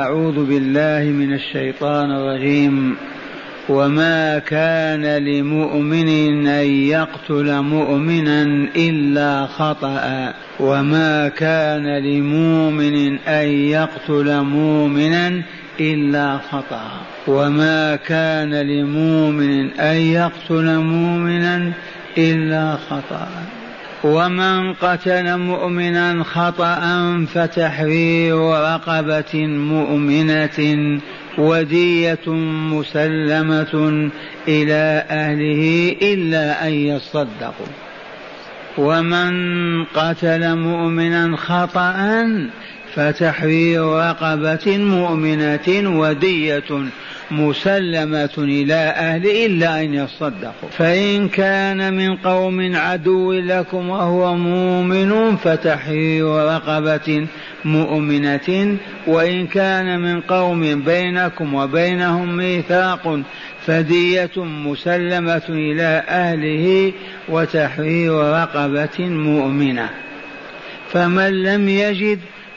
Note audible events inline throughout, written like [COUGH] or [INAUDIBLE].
أعوذ بالله من الشيطان الرجيم. وما كان لمؤمن أن يقتل مؤمنا إلا خطأ. وما كان لمؤمن أن يقتل مؤمنا إلا خطأ. وما كان لمؤمن أن يقتل مؤمنا إلا خطأ. ومن قتل مؤمنا خطأ فتحرير رقبة مؤمنة ودية مسلمة إلى أهله إلا أن يصدقوا. ومن قتل مؤمنا خطأ فتحرير رقبة مؤمنة ودية مسلمة إلى أهل إلا أن يصدقوا. فإن كان من قوم عدو لكم وهو مؤمن فتحرير رقبة مؤمنة وإن كان من قوم بينكم وبينهم ميثاق فدية مسلمة إلى أهله وتحرير رقبة مؤمنة. فمن لم يجد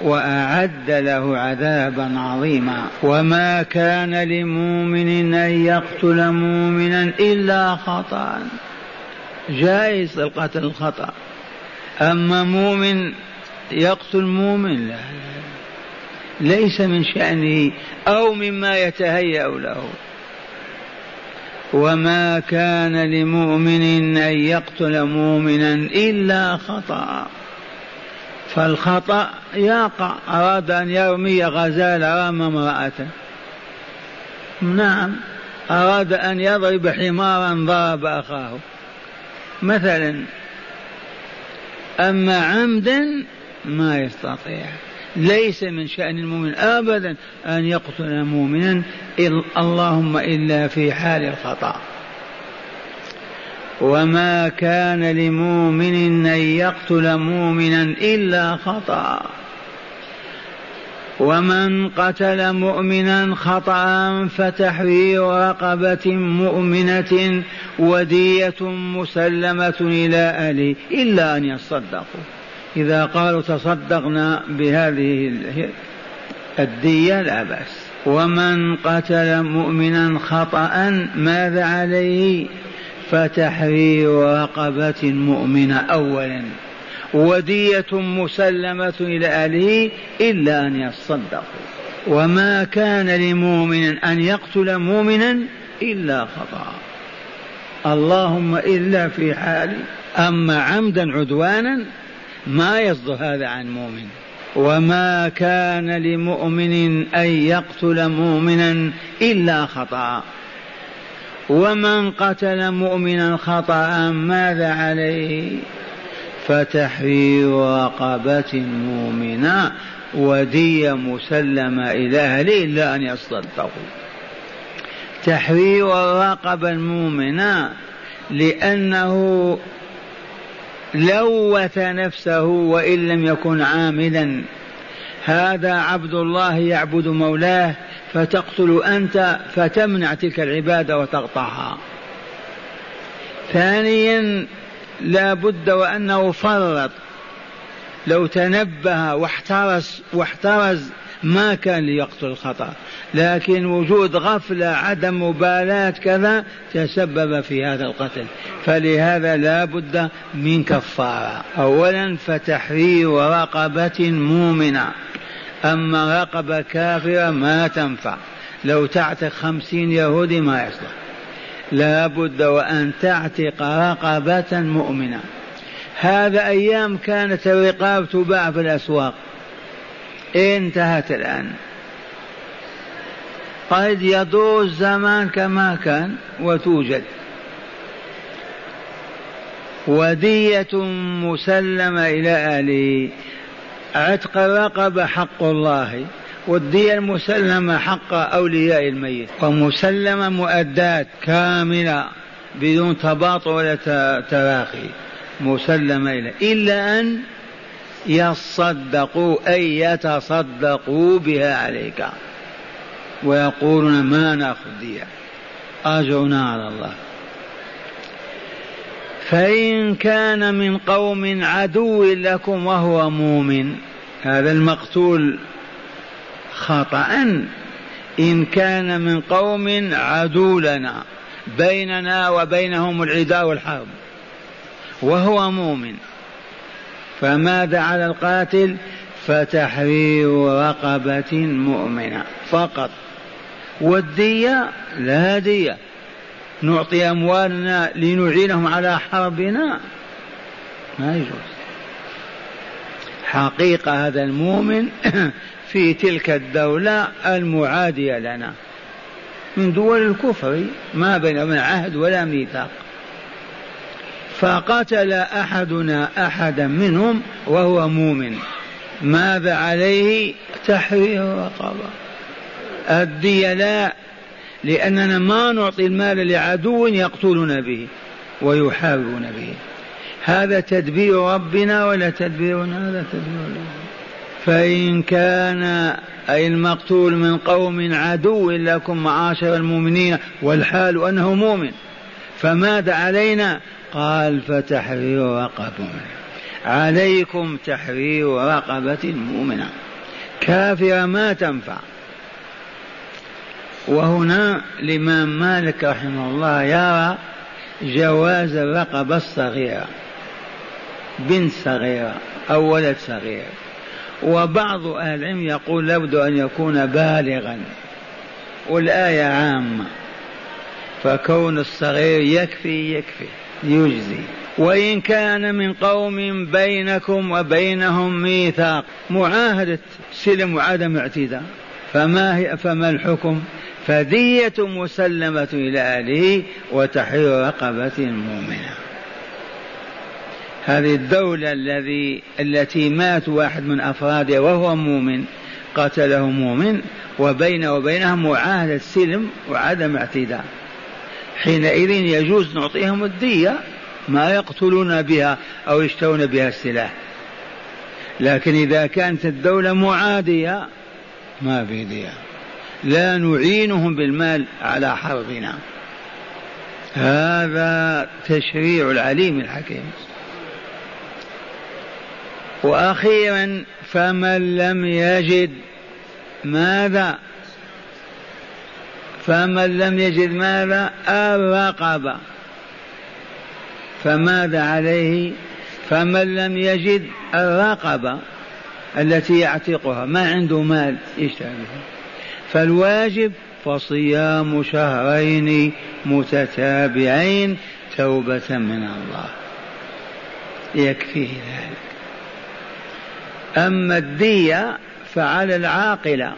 وأعد له عذابا عظيما. وما كان لمؤمن أن يقتل مؤمنا إلا خطأ. جائز القتل الخطأ. أما مؤمن يقتل مؤمن لا ليس من شأنه أو مما يتهيأ له. وما كان لمؤمن أن يقتل مؤمنا إلا خطأ. فالخطأ يقع. أراد أن يرمي غزالة رمى امرأته. نعم. أراد أن يضرب حمارا ضرب أخاه. مثلا أما عمدا ما يستطيع. ليس من شأن المؤمن أبدا أن يقتل مؤمنا اللهم إلا في حال الخطأ. وما كان لمؤمن أن يقتل مؤمنا إلا خطأ. ومن قتل مؤمنا خطأ فتحرير رقبة مؤمنة ودية مسلمة إلى أهله إلا أن يصدقوا. إذا قالوا تصدقنا بهذه الدية لا بأس. ومن قتل مؤمنا خطأ ماذا عليه فتحرير رقبة مؤمنة أولا ودية مسلمة إلى أهله إلا أن يصدقوا. وما كان لمؤمن أن يقتل مؤمنا إلا خطأ. اللهم إلا في حال أما عمدا عدوانا ما يصدر هذا عن مؤمن. وما كان لمؤمن أن يقتل مؤمنا إلا خطأ. ومن قتل مؤمنا خطأ ماذا عليه؟ فتحرير رقبة مؤمنة ودية مسلمة إلى أهله إلا أن يصدقوا؟ تحرير الرقبة المؤمنة لأنه لوث نفسه وإن لم يكن عاملا. هذا عبد الله يعبد مولاه فتقتل أنت فتمنع تلك العبادة وتقطعها. ثانيا لا بد وأنه فرط. لو تنبه واحترس واحترز ما كان ليقتل الخطأ لكن وجود غفلة عدم مبالاة كذا تسبب في هذا القتل. فلهذا لا بد من كفارة. أولا فتحرير رقبة مؤمنة. أما رقبة كافرة ما تنفع. لو تعتق خمسين يهودي ما يصلح. لا بد وأن تعتق رقبة مؤمنة. هذا أيام كانت الرقاب تباع في الأسواق. انتهت الآن. قد يدور الزمان كما كان وتوجد. ودية مسلمة إلى أهله عتق الرقبة حق الله والدية المسلمة حق أولياء الميت. ومسلمة مؤدات كاملة بدون تباطؤ ولا تراخي مسلمة إلا أن يصدقوا أي يتصدقوا بها عليك. ويقولون ما نأخذ دية. أجرنا على الله. فإن كان من قوم عدو لكم وهو مؤمن هذا المقتول خطأ إن كان من قوم عدو لنا بيننا وبينهم العداء والحرب وهو مؤمن. فماذا على القاتل؟ فتحرير رقبة مؤمنة فقط. والدية لا دية نعطي أموالنا لنعينهم على حربنا؟ ما يجوز. حقيقة هذا المؤمن [CLEARS THROAT] في تلك الدولة المعادية لنا. من دول الكفر ما بينهما عهد ولا ميثاق. فقتل أحدنا أحدا منهم وهو مؤمن. ماذا عليه؟ تحرير رقبه الدية لا لأننا ما نعطي المال لعدو يقتلنا به ويحاربون به. هذا تدبير ربنا ولا تدبيرنا هذا تدبير الله فإن كان أي المقتول من قوم عدو لكم معاشر المؤمنين والحال أنه مؤمن فماذا علينا؟ قال فتحرير رقبة عليكم تحرير رقبة مؤمنة كافرة ما تنفع. وهنا الإمام مالك رحمه الله يرى جواز الرقبة الصغيرة بنت صغيرة أو ولد صغير. وبعض أهل العلم يقول لابد أن يكون بالغا والآية عامة. فكون الصغير يكفي يكفي يجزي. وإن كان من قوم بينكم وبينهم ميثاق معاهدة سلم وعدم اعتداء فما هي فما الحكم؟ فدية مسلمة إلى أهله وتحرير رقبة مؤمنة هذه الدولة الذي التي مات واحد من أفرادها وهو مؤمن قتله مؤمن وبين وبينها معاهدة سلم وعدم اعتداء. حينئذ يجوز نعطيهم الدية ما يقتلون بها أو يشترون بها السلاح. لكن إذا كانت الدولة معادية ما في دية. لا نعينهم بالمال على حربنا هذا تشريع العليم الحكيم. وأخيرا فمن لم يجد ماذا؟ فمن لم يجد ماذا؟ الرقبة. فماذا عليه؟ فمن لم يجد الرقبة التي يعتقها. ما عنده مال؟ يشتري فالواجب فصيام شهرين متتابعين توبة من الله. يكفيه ذلك. أما الدية فعلى العاقلة.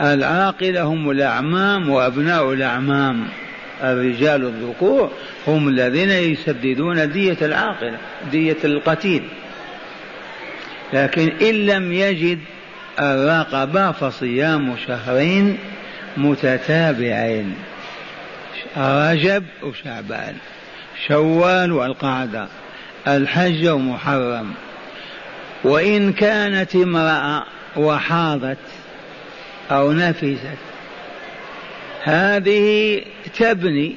العاقلة هم الأعمام وأبناء الأعمام. الرجال الذكور هم الذين يسددون دية العاقلة دية القتيل. لكن إن لم يجد الرقبة فصيام شهرين متتابعين رجب وشعبان شوال والقعدة الحج ومحرم. وإن كانت امرأة وحاضت أو نفست هذه تبني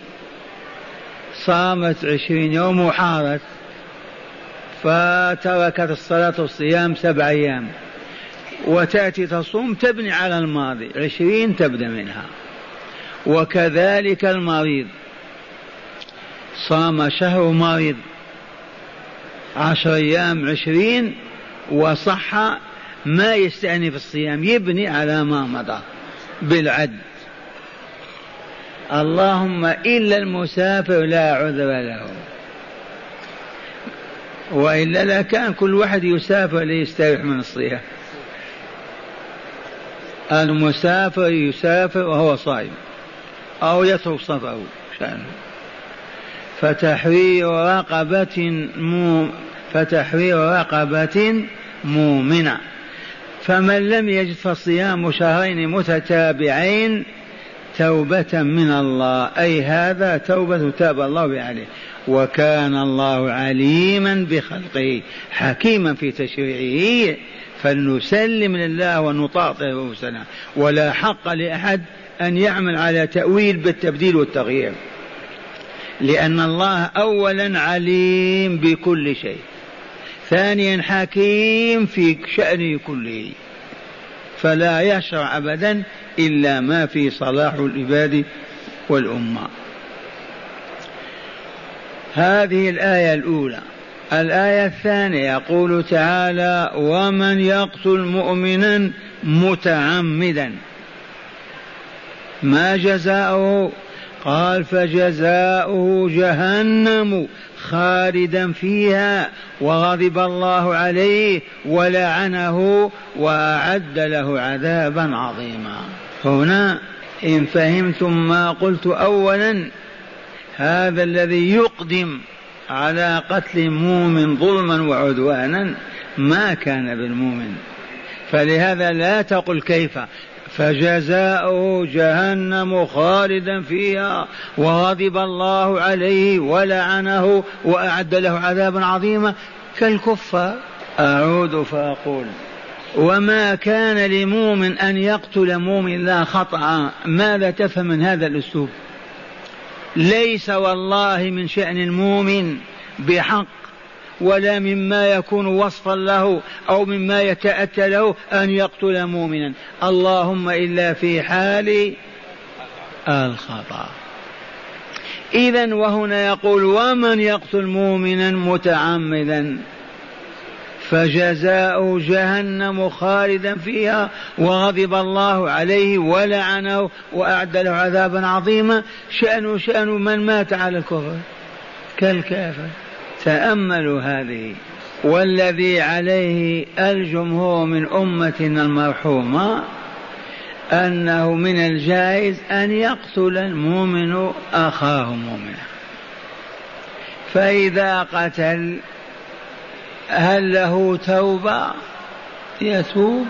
صامت عشرين يوم وحاضت فتركت الصلاة والصيام سبع أيام. وتأتي تصوم تبني على الماضي عشرين تبدأ منها. وكذلك المريض. صام شهر مريض. عشر أيام عشرين وصح ما يستأنف الصيام يبني على ما مضى بالعد. اللهم إلا المسافر لا عذر له. وإلا لكان كل واحد يسافر ليستريح من الصيام. المسافر يسافر وهو صائم أو يترك سفره شأنه. فتحرير رقبة مو فتحرير رقبة مؤمنة. فمن لم يجد فصيام شهرين متتابعين توبة من الله. أي هذا توبة تاب الله عليه. وكان الله عليما بخلقه حكيما في تشريعه. فلنسلم لله ونطاطئ رؤوسنا ولا حق لأحد أن يعمل على تأويل بالتبديل والتغيير. لأن الله أولا عليم بكل شيء. ثانيا حكيم في شأنه كله. فلا يشرع أبدا إلا ما في صلاح العباد والأمة. هذه الآية الأولى. الآية الثانية يقول تعالى ومن يقتل مؤمنا متعمدا. ما جزاؤه؟ قال فجزاؤه جهنم خالدا فيها وغضب الله عليه ولعنه وأعد له عذابا عظيما. هنا إن فهمتم ما قلت اولا هذا الذي يقدم على قتل مؤمن ظلما وعدوانا ما كان بالمؤمن. فلهذا لا تقل كيف. فجزاؤه جهنم خالدا فيها وغضب الله عليه ولعنه وأعد له عذابا عظيما. كالكفار. أعود فأقول وما كان لمؤمن أن يقتل مؤمن لا خطأ. ماذا تفهم من هذا الأسلوب؟ ليس والله من شأن المؤمن بحق ولا مما يكون وصفا له أو مما يتأتى له أن يقتل مؤمنا. اللهم إلا في حال الخطأ. اذا وهنا يقول ومن يقتل مؤمنا متعمدا؟ فجزاؤه جهنم خالدا فيها وغضب الله عليه ولعنه وأعد له عذابا عظيما. شانه شأن من مات على الكفر؟ كالكافر. تأملوا هذه. والذي عليه الجمهور من أمتنا المرحومة أنه من الجائز أن يقتل المؤمن أخاه مؤمنا فإذا قتل هل له توبة؟ يتوب.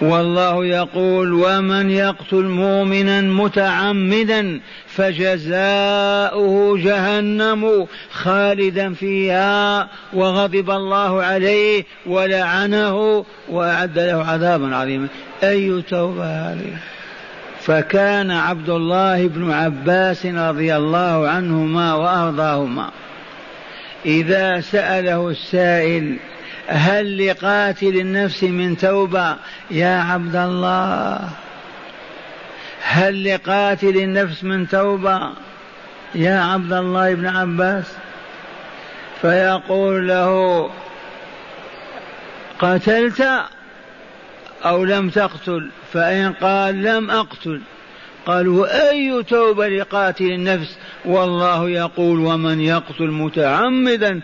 والله يقول ومن يقتل مؤمنا متعمدا فجزاؤه جهنم خالدا فيها وغضب الله عليه ولعنه وأعد له عذابا عظيما. أي توبة هذه؟ فكان عبد الله بن عباس رضي الله عنهما وأرضاهما. إذا سأله السائل هل لقاتل النفس من توبة؟ يا عبد الله. هل لقاتل النفس من توبة؟ يا عبد الله بن عباس. فيقول له قتلت أو لم تقتل؟ فإن قال لم أقتل. قالوا أي توبة لقاتل النفس؟ والله يقول ومن يقتل متعمدا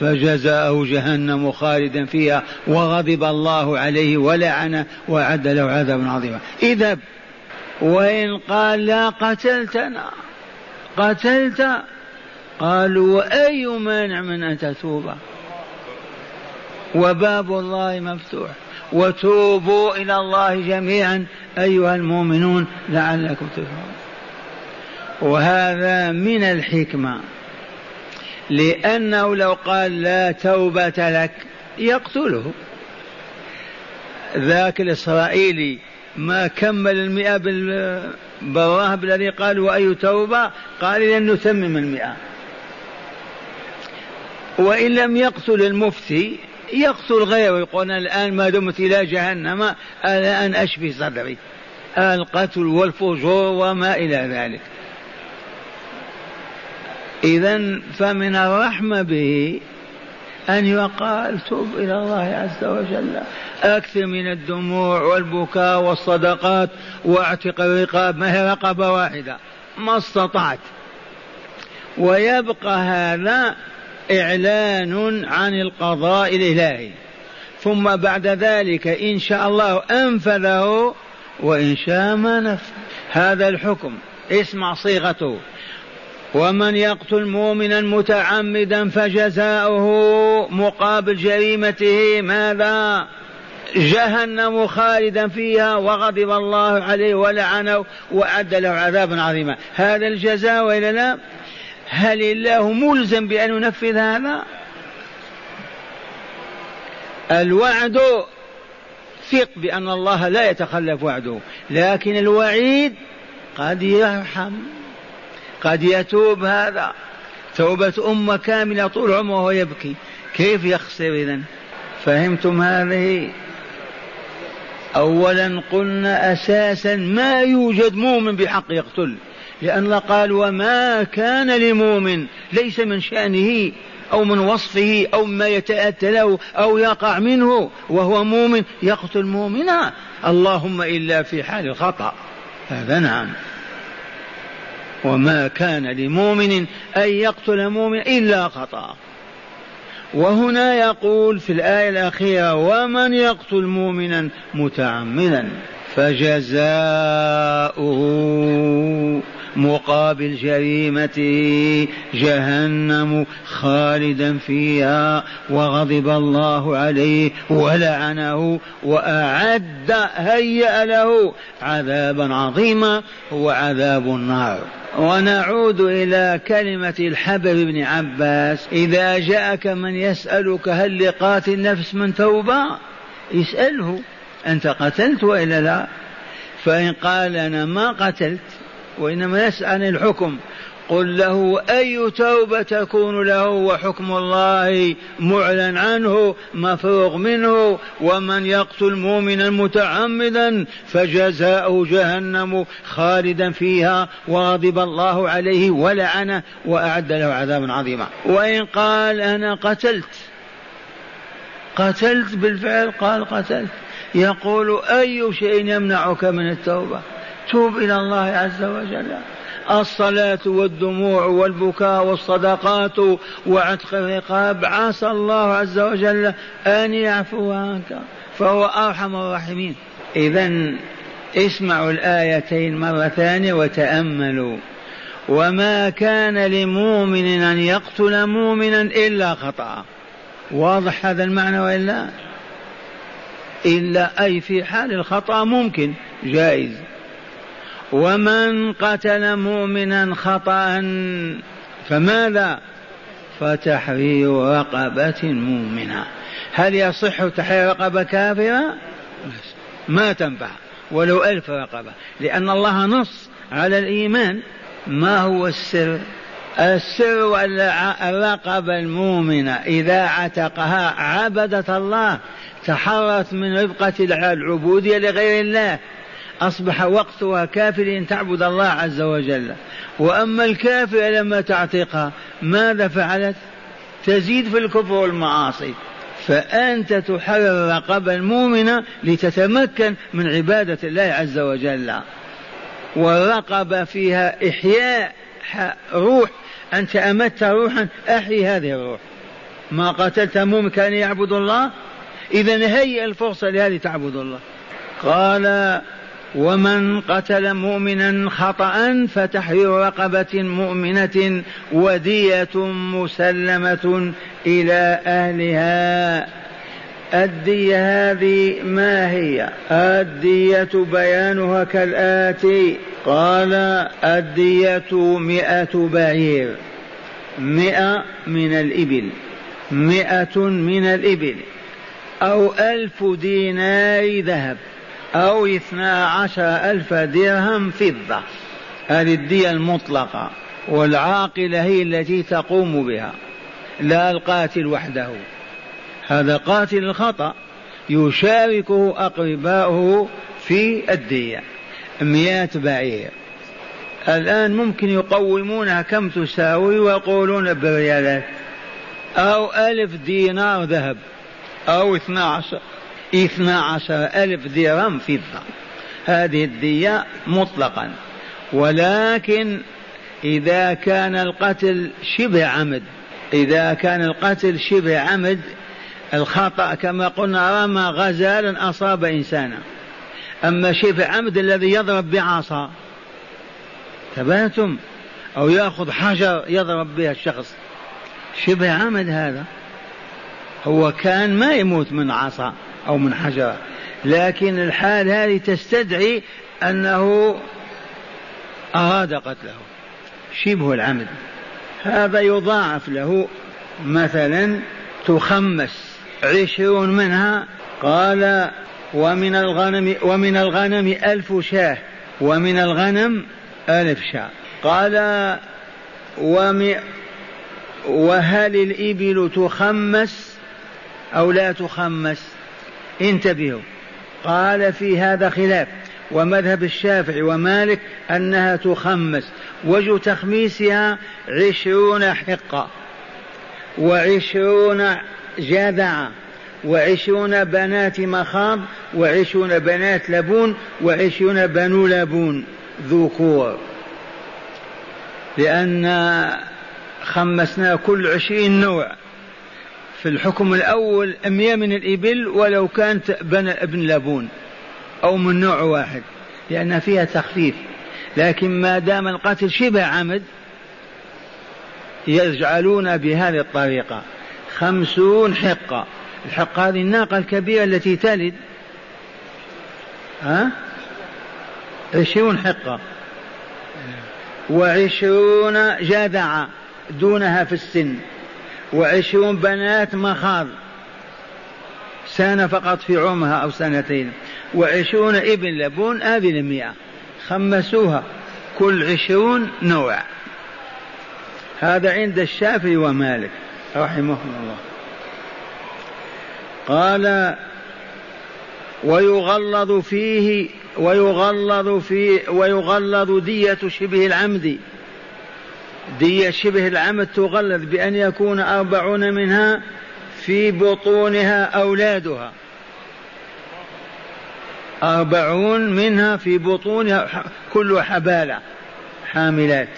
فجزاءه جهنم خالدا فيها وغضب الله عليه ولعنه وأعد له عذابا عظيما. اذهب وإن قال لا قتلتنا قتلت قالوا وأي مانع من أن تتوب؟ وباب الله مفتوح. وتوبوا إلى الله جميعا أيها المؤمنون لعلكم تفلحون. وهذا من الحكمة. لأنه لو قال لا توبة لك يقتله. ذاك الإسرائيلي ما كمل المئة بالراهب الذي قال وأي توبة؟ قال لن نتمم المئة. وإن لم يقتل المفتي يقتل غيره يقول الآن ما دمت إلى جهنم الآن أشفي صدري. القتل والفجور وما إلى ذلك. إذا فمن الرحمة به أن يقال تب إلى الله عز وجل. أكثر من الدموع والبكاء والصدقات واعتق الرقاب ما هي رقبة واحدة؟ ما استطعت. ويبقى هذا إعلان عن القضاء الإلهي. ثم بعد ذلك إن شاء الله أنفذه وإن شاء ما نفذ. هذا الحكم. اسمع صيغته. ومن يقتل مؤمنا متعمدا فجزاؤه مقابل جريمته ماذا؟ جهنم خالدا فيها وغضب الله عليه ولعنه وأعد له عذابا عظيما. هذا الجزاء وإلا لا؟ هل الله ملزم بأن ينفذ هذا؟ الوعد ثق بأن الله لا يتخلف وعده لكن الوعيد قد يرحم قد يتوب هذا. توبة أمة كاملة طول عمره وهو يبكي. كيف يخسر إذن؟ فهمتم هذه؟ أولا قلنا أساسا ما يوجد مؤمن بحق يقتل. لأن قال وما كان لمؤمن ليس من شأنه أو من وصفه أو ما يتأتى له أو يقع منه وهو مؤمن يقتل مؤمنا. اللهم إلا في حال الخطأ. هذا نعم. وما كان لمؤمن أن يقتل مؤمن إلا خطأ. وهنا يقول في الآية الأخيرة ومن يقتل مؤمنا متعمدا فجزاؤه. مقابل جريمته جهنم خالدا فيها وغضب الله عليه ولعنه وأعد هيأ له عذابا عظيما هو عذاب النار. ونعود إلى كلمة الحبر بن عباس. إذا جاءك من يسألك هل لقاتل نفس من توبة؟ اسأله. أنت قتلت وإلا لا؟ فإن قال أنا ما قتلت وإنما يسأل عن الحكم. قل له أي توبة تكون له وحكم الله معلن عنه مفروغ منه ومن يقتل مؤمنا متعمدا فجزاؤه جهنم خالدا فيها وغضب الله عليه ولعنه وأعد له عذابا عظيما. وإن قال أنا قتلت قتلت بالفعل قال قتلت. يقول أي شيء يمنعك من التوبة؟ توب إلى الله عز وجل. الصلاة والدموع والبكاء والصدقات وعتق الرقاب. عسى الله عز وجل أن يعفو عنك. فهو أرحم الراحمين. إذا اسمعوا الآيتين مرة ثانية وتأملوا. وما كان لمؤمن أن يقتل مؤمنا إلا خطأ. واضح هذا المعنى وإلا؟ إلا أي في حال الخطأ ممكن. جائز. ومن قتل مؤمنا خطأ فماذا؟ فتحرير رقبة مؤمنة. هل يصح تحرير رقبة كافرة؟ ما تنفع. ولو ألف رقبة. لأن الله نص على الإيمان. ما هو السر؟ السر الرقبة المؤمنة إذا عتقها عبدت الله تحررت من رفقة العبودية لغير الله. أصبح وقتها كافر أن تعبد الله عز وجل. وأما الكافر لما تعتقها ماذا فعلت؟ تزيد في الكفر والمعاصي. فأنت تحرر رقبة المؤمنة لتتمكن من عبادة الله عز وجل. والرقبة فيها إحياء روح. أنت أمت روحا أحيي هذه الروح. ما قتلت مؤمن كان يعبد الله؟ إذا هيئ الفرصة لهذه تعبد الله. قال ومن قتل مؤمنا خطأ فتحرير رقبة مؤمنة ودية مسلمة إلى أهلها. الدية هذه ما هي؟ الدية بيانها كالآتي قال الدية مئة بعير. مئة من الإبل. مئة من الإبل. أو ألف دينار ذهب. أو اثنا عشر ألف درهم فضة. هذه الدية المطلقة والعاقلة هي التي تقوم بها. لا القاتل وحده. هذا قاتل الخطأ يشاركه أقرباؤه في الدية. مئة بعير. الآن ممكن يقومونها كم تساوي ويقولون بريالات. أو ألف دينار ذهب. أو اثنا عشر. اثنى عشر ألف درهم فضة. هذه الدية مطلقا. ولكن إذا كان القتل شبه عمد إذا كان القتل شبه عمد الخطأ كما قلنا رمى غزالا أصاب إنسانا. أما شبه عمد الذي يضرب بعصا تبانتم أو يأخذ حجر يضرب بها الشخص. شبه عمد هذا. هو كان ما يموت من عصا. أو من حجرة لكن الحال هذه تستدعي أنه أراد قتله. شبه العمد. هذا يضاعف له مثلا تخمس. عشرون منها قال ومن الغنم ومن الغنم ألف شاه ومن الغنم ألف شاه قال وهل الإبل تخمس أو لا تخمس؟ انتبهوا. قال في هذا خلاف. ومذهب الشافعي ومالك أنها تخمس وجه تخميسها عشرون حقة وعشرون جذعة وعشرون بنات مخاض وعشرون بنات لبون وعشرون بنو لبون ذكور لأن خمسنا كل عشرين نوع. في الحكم الأول أمية من الإبل ولو كانت بن ابن لبون أو من نوع واحد لأن فيها تخفيف. لكن ما دام القتل شبه عمد يجعلون بهذه الطريقة خمسون حقة. الحقة هذه الناقة الكبيرة التي تلد ها؟ عشرون حقة. وعشرون جذعة دونها في السن. وعشرون بنات مخاض. سنة فقط في عمرها أو سنتين. وعشرون ابن لبون هذه المئة خمسوها كل عشرون نوع. هذا عند الشافعي ومالك رحمهم الله. قال ويغلظ فيه ويغلظ فيه ويغلظ دية شبه العمد. دية شبه العمد تغلظ بأن يكون أربعون منها في بطونها أولادها. أربعون منها في بطونها كل حبالة حاملات.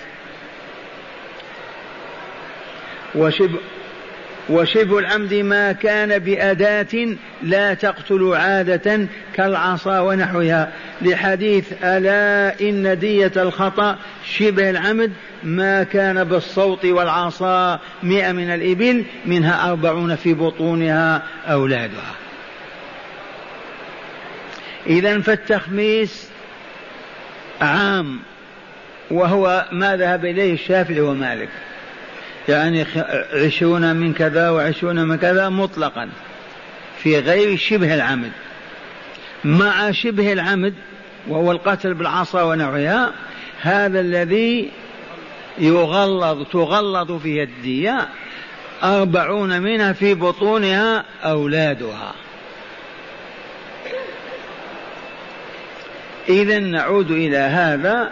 وشبه وشبه العمد ما كان بأداة لا تقتل عادة كالعصا ونحوها. لحديث ألا إن دية الخطأ شبه العمد ما كان بالصوت والعصا مئة من الإبل منها أربعون في بطونها أولادها. إذا فالتخميس عام وهو ما ذهب إليه الشافعي ومالك. يعني عشرون من كذا وعشرون من كذا مطلقا في غير شبه العمد. مع شبه العمد وهو القتل بالعصا ونحوها هذا الذي يغلظ تغلظ فيه الدية أربعون منها في بطونها أولادها. إذا نعود إلى هذا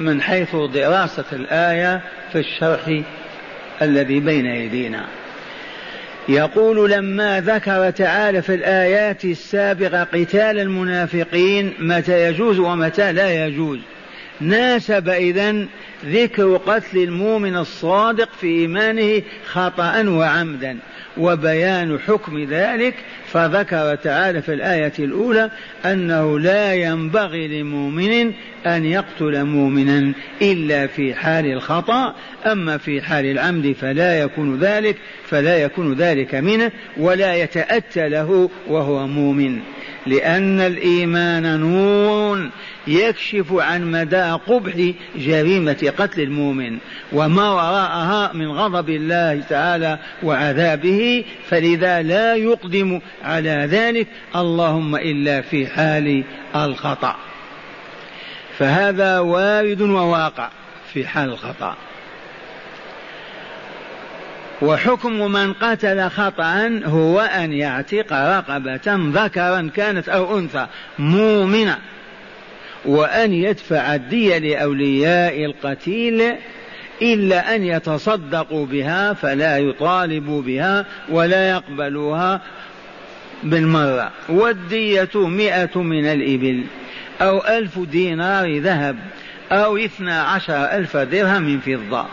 من حيث دراسة الآية في الشرح الذي بين أيدينا. يقول لما ذكر تعالى في الآيات السابقة قتال المنافقين متى يجوز ومتى لا يجوز؟ ناسب إذن ذكر قتل المؤمن الصادق في إيمانه خطأ وعمدا وبيان حكم ذلك فذكر تعالى في الآية الأولى أنه لا ينبغي لمؤمن أن يقتل مؤمنا إلا في حال الخطأ أما في حال العمد فلا يكون ذلك فلا يكون ذلك منه ولا يتأتى له وهو مؤمن. لأن الإيمان نور يكشف عن مدى قبح جريمة قتل المؤمن وما وراءها من غضب الله تعالى وعذابه فلذا لا يقدم على ذلك اللهم إلا في حال الخطأ. فهذا وارد وواقع في حال الخطأ. وحكم من قتل خطأ هو أن يعتق رقبة ذكرا كانت أو أنثى مؤمنة وأن يدفع الدية لأولياء القتيل إلا أن يتصدقوا بها فلا يطالبوا بها ولا يقبلوها بالمرة. والدية مئة من الإبل أو ألف دينار ذهب أو اثنى عشر ألف درهم من فضة.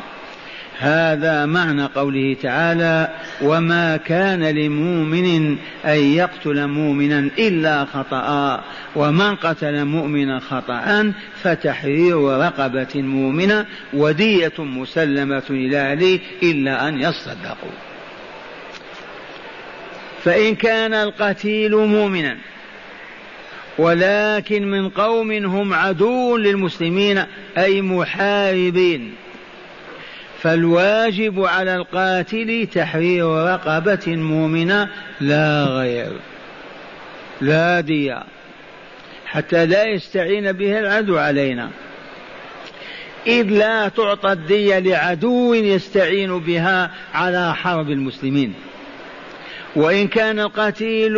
هذا معنى قوله تعالى وما كان لمؤمن ان يقتل مؤمنا الا خطا ومن قتل مؤمنا خطا فتحرير رقبه مؤمنه وديه مسلمه إلى اهله الا ان يصدقوا. فإن كان القتيل مؤمنا ولكن من قوم هم عدو للمسلمين أي محاربين فالواجب على القاتل تحرير رقبة مؤمنة لا غير لا دية حتى لا يستعين به العدو علينا. إذ لا تعطى الدية لعدو يستعين بها على حرب المسلمين. وإن كان القتيل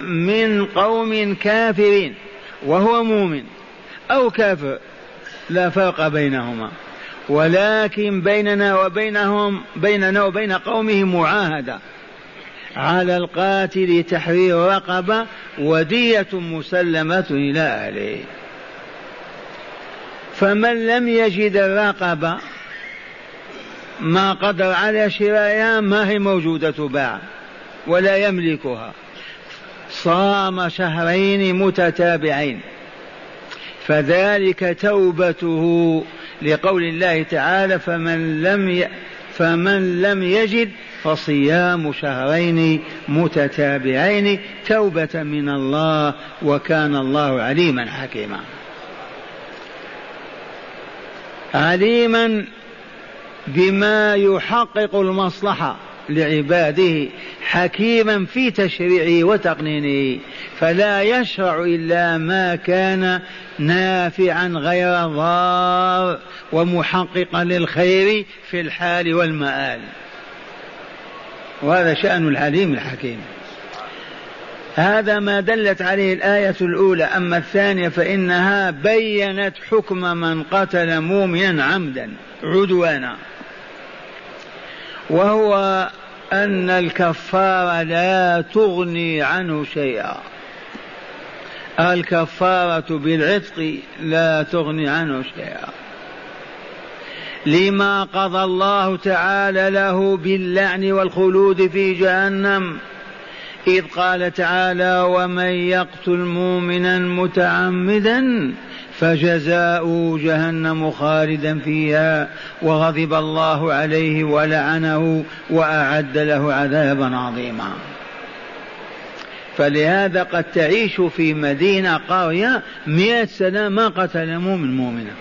من قوم كافرين وهو مؤمن أو كافر لا فرق بينهما. ولكن بيننا وبينهم بيننا وبين قومه معاهدة. على القاتل تحرير رقبة ودية مسلمة إلى أهله. فمن لم يجد الرقبة ما قدر على شرائها ما هي موجودة تباع ولا يملكها. صام شهرين متتابعين. فذلك توبته لقول الله تعالى فمن لم ي... فمن لم يجد فصيام شهرين متتابعين توبة من الله وكان الله عليما حكيما. عليما بما يحقق المصلحة. لعباده حكيما في تشريعه وتقنينه فلا يشرع إلا ما كان نافعا غير ضار ومحققا للخير في الحال والمآل. وهذا شأن العليم الحكيم. هذا ما دلت عليه الآية الأولى أما الثانية فإنها بينت حكم من قتل مؤمنا عمدا عدوانا. وهو أن الكفارة لا تغني عنه شيئا. الكفارة بالعتق لا تغني عنه شيئا. لما قضى الله تعالى له باللعن والخلود في جهنم إذ قال تعالى ومن يقتل مؤمنا متعمدا فجزاؤه جهنم خالدا فيها وغضب الله عليه ولعنه وأعد له عذابا عظيما. فلهذا قد تعيش في مدينة قرية مئة سنة ما قتل مؤمن مؤمنا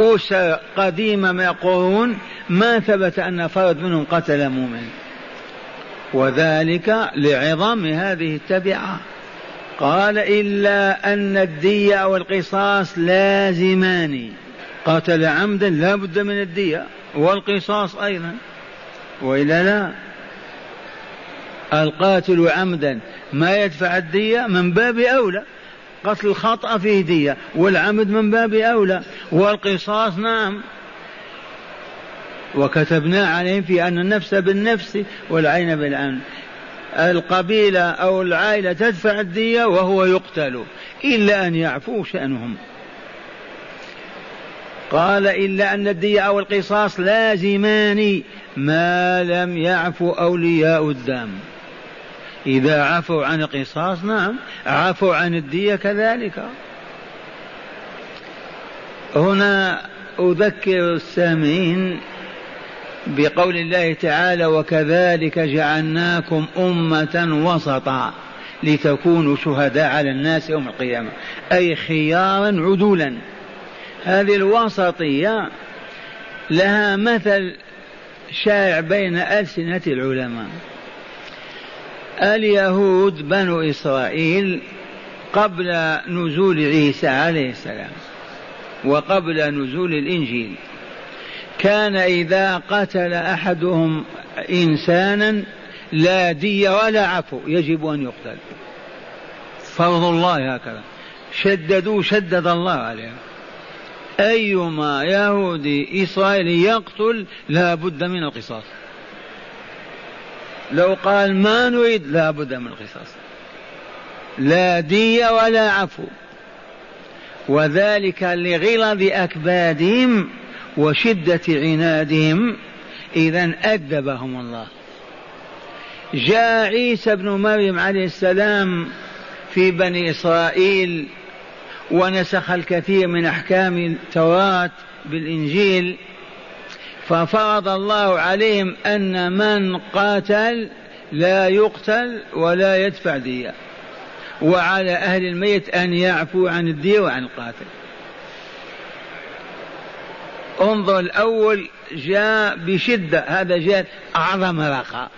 أسر قديمة من قرون ما ثبت أن فرد منهم قتل مؤمن. وذلك لعظم هذه التبعة. قال إلا أن الدية والقصاص لازمان. قتل عمدا لا بد من الدية والقصاص أيضا. وإلا لا. القاتل عمدا ما يدفع الدية من باب أولى. قتل الخطأ فيه دية والعمد من باب أولى. والقصاص نعم. وكتبنا عليهم في أن النفس بالنفس والعين بالعين. القبيلة أو العائلة تدفع الدية وهو يقتل إلا أن يعفو شأنهم. قال إلا أن الدية أو القصاص لازمان ما لم يعفو أولياء الدم. إذا عفوا عن القصاص نعم عفوا عن الدية كذلك. هنا أذكر السامعين بقول الله تعالى وكذلك جعلناكم أمة وسطا لتكونوا شهداء على الناس يوم القيامة. أي خيارا عدولا. هذه الوسطية لها مثل شائع بين ألسنة العلماء. اليهود بنو إسرائيل قبل نزول عيسى عليه السلام وقبل نزول الإنجيل كان إذا قتل أحدهم إنسانا لا دي ولا عفو يجب أن يقتل. فرض الله هكذا. شددوا شدد الله عليهم. أيما يهودي إسرائيلي يقتل لا بد من القصاص. لو قال ما نريد لا بد من القصاص. لا دي ولا عفو. وذلك لغلظ أكبادهم وشدة عنادهم إذا أدبهم الله. جاء عيسى بن مريم عليه السلام في بني إسرائيل ونسخ الكثير من أحكام التوراة بالإنجيل ففرض الله عليهم أن من قاتل لا يقتل ولا يدفع دية وعلى أهل الميت أن يعفوا عن الدية وعن القاتل. انظر الأول جاء بشدة هذا جاء أعظم رخاء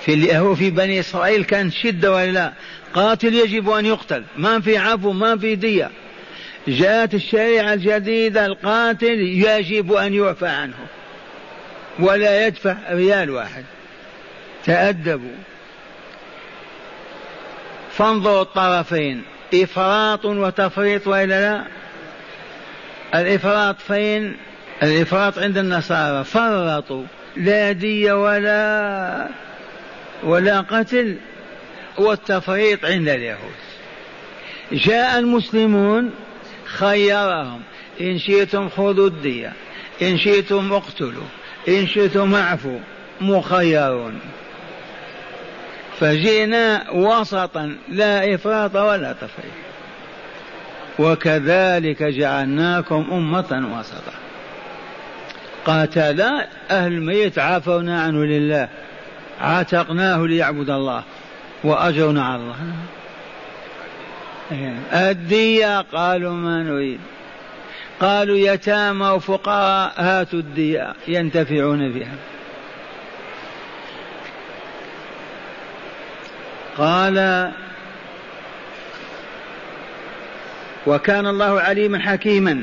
في هو في بني إسرائيل كان شدة ولا لا؟ قاتل يجب أن يقتل ما في عفو ما في دية. جاءت الشريعة الجديدة القاتل يجب أن يعفى عنه. ولا يدفع ريال واحد. تأدبوا. فانظروا الطرفين إفراط وتفريط وإلا لا؟ الإفراط فين الإفراط عند النصارى فرطوا. لا دية ولا ولا قتل والتفريط عند اليهود. جاء المسلمون خيرهم. إن شئتم خذوا الدية إن شئتم اقتلوا إن شئتم اعفوا مخيرون. فجئنا وسطا لا إفراط ولا تفريط. وكذلك جعلناكم أمة وسطا. قاتل أهل الميت عافونا عنه لله عتقناه ليعبد الله وأجرنا على الله. الدية قالوا ما نريد. قالوا يتامى وفقراء هاتوا الدية ينتفعون بها قال وكان الله عليما حكيما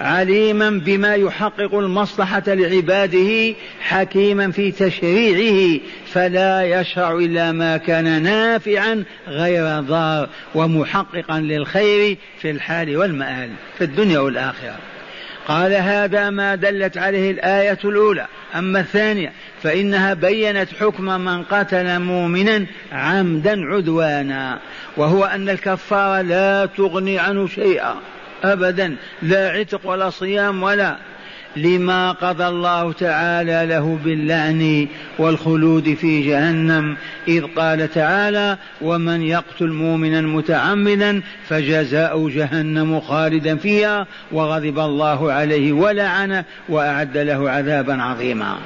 عليما بما يحقق المصلحة لعباده حكيما في تشريعه فلا يشرع إلا ما كان نافعا غير ضار ومحققا للخير في الحال والمآل في الدنيا والآخرة. قال هذا ما دلت عليه الآية الأولى. أما الثانية فإنها بينت حكم من قتل مؤمنا عمدا عدوانا وهو أن الكفارة لا تغني عنه شيئا أبدا لا عتق ولا صيام ولا لما قضى الله تعالى له باللعن والخلود في جهنم إذ قال تعالى ومن يقتل مؤمنا متعمدا فجزاء جهنم خالدا فيها وغضب الله عليه ولعنه وأعد له عذابا عظيما.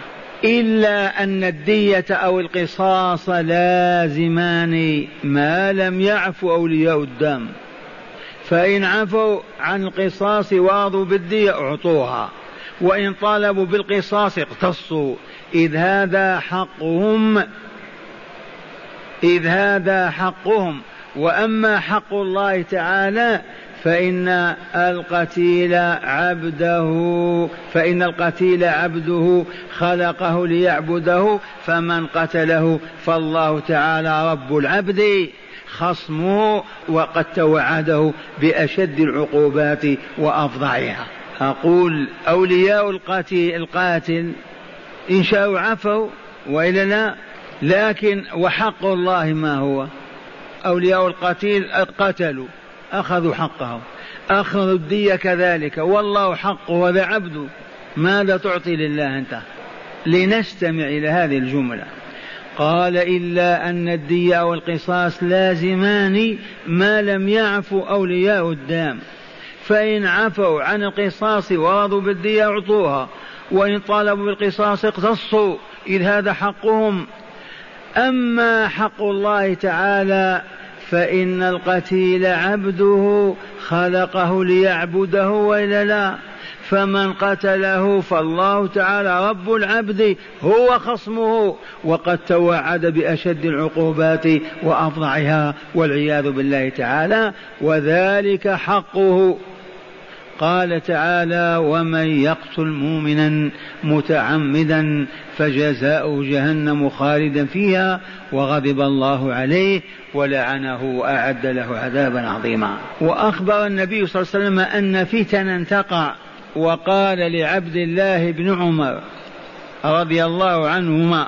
إلا أن الدية أو القصاص لازمان ما لم يعفو أولياء الدم فإن عفوا عن القصاص واضوا بالدية أعطوها. وإن طالبوا بالقصاص اقتصوا. إذ هذا حقهم إذ هذا حقهم. وأما حق الله تعالى فإن القتيل عبده فإن القتيل عبده خلقه ليعبده فمن قتله فالله تعالى رب العبد. خصمه وقد توعده بأشد العقوبات وأفظعها أقول أولياء القاتل القاتل إن شاءوا عفوا وإلا لا لكن وحق الله ما هو. أولياء القتيل قتلوا أخذوا حقهم أخذوا الدية كذلك. والله حقه وذا عبده ماذا تعطي لله أنت؟ لنستمع إلى هذه الجملة. قال إلا أن الدية والقصاص لازمان ما لم يعفو أولياء الدام. فإن عفوا عن القصاص ورضوا بالدية أعطوها وإن طالبوا بالقصاص اقتصوا إذ هذا حقهم. أما حق الله تعالى فإن القتيل عبده خلقه ليعبده وإلا لا. فمن قتله فالله تعالى رب العبد هو خصمه وقد توعد بأشد العقوبات وأفظعها والعياذ بالله تعالى وذلك حقه. قال تعالى ومن يقتل مؤمنا متعمدا فجزاؤه جهنم خالدا فيها وغضب الله عليه ولعنه وأعد له عذابا عظيما. وأخبر النبي صلى الله عليه وسلم أن فتنا تقع وقال لعبد الله بن عمر رضي الله عنهما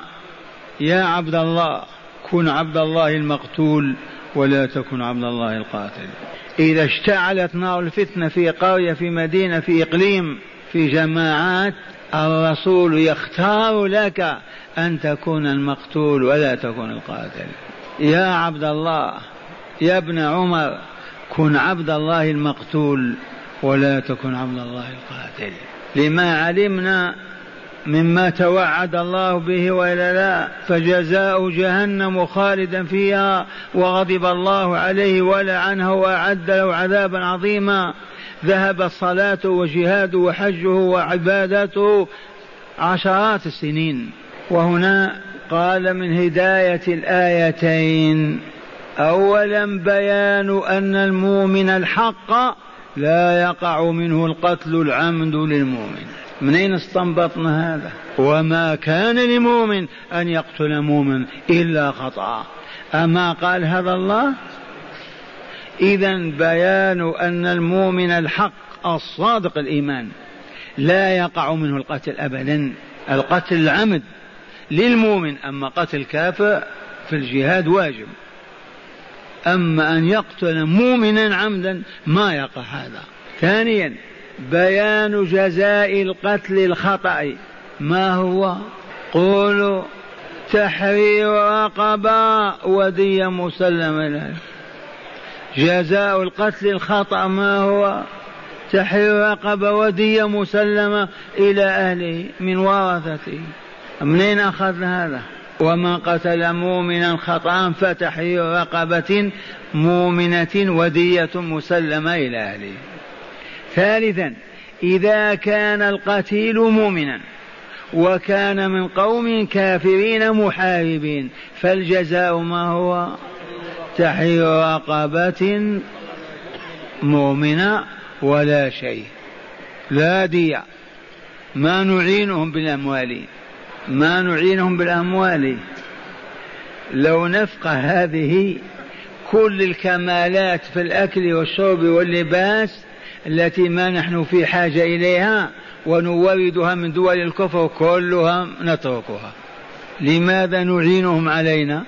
يا عبد الله كن عبد الله المقتول ولا تكن عبد الله القاتل. إذا اشتعلت نار الفتنة في قرية في مدينة في إقليم في جماعات الرسول يختار لك أن تكون المقتول ولا تكون القاتل. يا عبد الله يا ابن عمر كن عبد الله المقتول ولا تكن عبد الله القاتل. لما علمنا مما توعد الله به وإلا لا فجزاء جهنم خالدا فيها وغضب الله عليه ولعنه وأعد له عذابا عظيما. ذهبت صلاته وجهاده وحجه وعبادته عشرات السنين. وهنا قال من هداية الآيتين اولا بيان أن المؤمن الحق لا يقع منه القتل العمد للمؤمن. من أين استنبطنا هذا؟ وما كان لمؤمن أن يقتل مؤمن إلا خطأ. أما قال هذا الله؟ إذا بيان أن المؤمن الحق الصادق الإيمان لا يقع منه القتل أبدا. القتل العمد للمؤمن أما قتل الكافر في الجهاد واجب. أما أن يقتل مؤمنا عمدا ما يقع هذا. ثانيا بيان جزاء القتل الخطأ. ما هو؟ قولوا تحرير رقبة ودية مسلمة. له جزاء القتل الخطأ ما هو؟ تحرير رقبة ودية مسلمة إلى أهله من ورثته. منين أخذنا هذا؟ ومن قتل مؤمنا خطأ فتحرير رقبة مؤمنة ودية مسلمة إلى أهله. ثالثا إذا كان القتيل مؤمنا وكان من قوم كافرين محاربين فالجزاء ما هو؟ تحرير رقبة مؤمنة ولا شيء. لا دية ما نعينهم بالأموال. ما نعينهم بالأموال. لو نفقه هذه كل الكمالات في الأكل والشرب واللباس التي ما نحن في حاجة إليها ونوردها من دول الكفر كلها نتركها. لماذا نعينهم علينا؟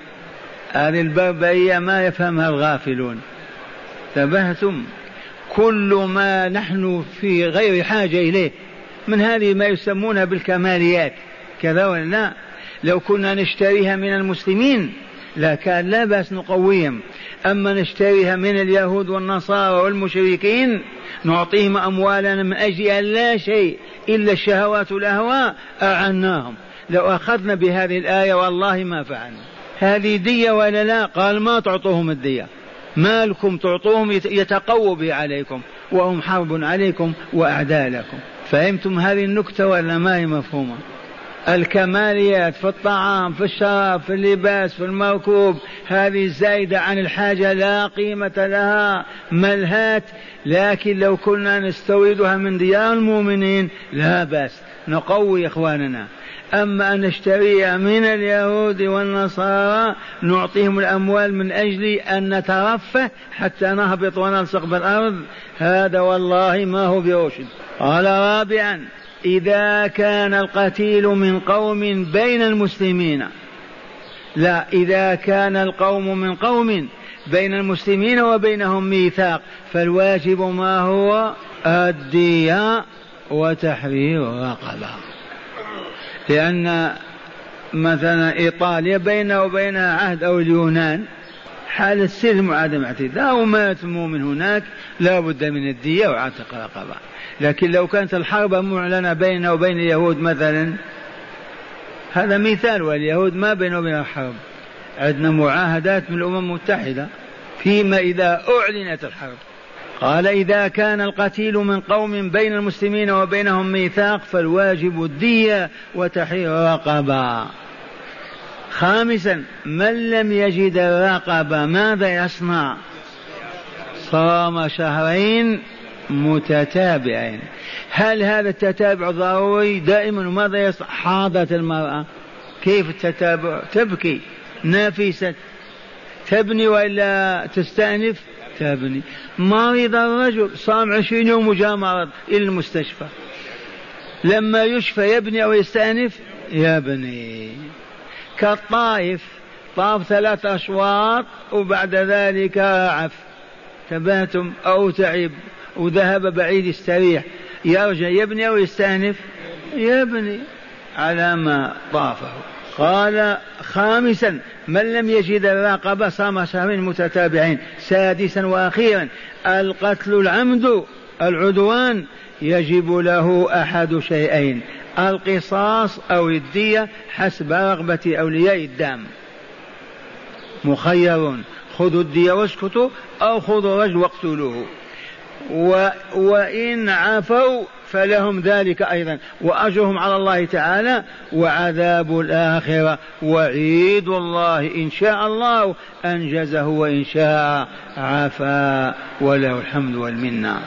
هذه البربرية ما يفهمها الغافلون. تبهتم. كل ما نحن في غير حاجة إليه من هذه ما يسمونها بالكماليات. كذا ولا لا؟ لو كنا نشتريها من المسلمين لا كان لا بأس نقويهم. أما نشتريها من اليهود والنصارى والمشركين نعطيهم أموالنا من أجل أن لا شيء إلا الشهوات والأهواء أعناهم لو أخذنا بهذه الآية والله ما فعلنا. هذه دية ولا لا؟ قال ما تعطوهم الدية. ما لكم تعطوهم يتقووا به عليكم وهم حرب عليكم وأعداء لكم. فهمتم هذه النكتة ولا ما هي مفهومة؟ الكماليات في الطعام في الشراب في اللباس في المركوب هذه زايدة عن الحاجة لا قيمة لها ملهات لكن لو كنا نستوردها من ديار المؤمنين لا بأس. نقوي إخواننا. أما أن نشتريها من اليهود والنصارى نعطيهم الأموال من أجل أن نترفه حتى نهبط ونلصق بالأرض هذا والله ما هو برشد قال رابعا إذا كان القتيل من قوم بين المسلمين. لا إذا كان القوم من قوم بين المسلمين وبينهم ميثاق فالواجب ما هو؟ الدية وتحرير رقبة. لأن مثلا إيطاليا بينه وبينها عهد أو اليونان حال السلم وعدم اعتداء أو مات مؤمن هناك لا بد من الدية وعتق رقبة. لكن لو كانت الحرب معلنة بيننا وبين اليهود مثلا هذا مثال واليهود ما بينه وبين الحرب. عندنا معاهدات من الأمم المتحدة فيما إذا أعلنت الحرب. قال إذا كان القتيل من قوم بين المسلمين وبينهم ميثاق فالواجب الدية وتحرير رقبة خامسا من لم يجد الرقبة ماذا يصنع؟ صام شهرين متتابعين. هل هذا التتابع ضروري دائما؟ وماذا يصنع حاضت المرأة. كيف التتابع؟ تبكي. نافسة. تبني وإلا تستأنف؟ تبني. مرض الرجل صام عشرين يوم وجاء مرض إلى المستشفى. لما يشفى يبني أو يستأنف؟ يبني. كالطائف. طاف ثلاث أشواط وبعد ذلك عف. تباتم أو تعب. وذهب بعيد يستريح. يرجع يبني أو يستأنف؟ يبني. على ما طافه قال خامسا من لم يجد الرقبة صام شهرين متتابعين. سادسا وأخيرا القتل العمد العدوان يجب له أحد شيئين. القصاص أو الدية حسب رغبة أولياء الدم. مخير خذوا الدية واسكتوا أو خذوا رجل واقتلوه. و وإن عفوا فلهم ذلك أيضا. وأجرهم على الله تعالى وعذاب الآخرة. وعيد الله. إن شاء الله أنجزه وإن شاء عفا. وله الحمد والمنة.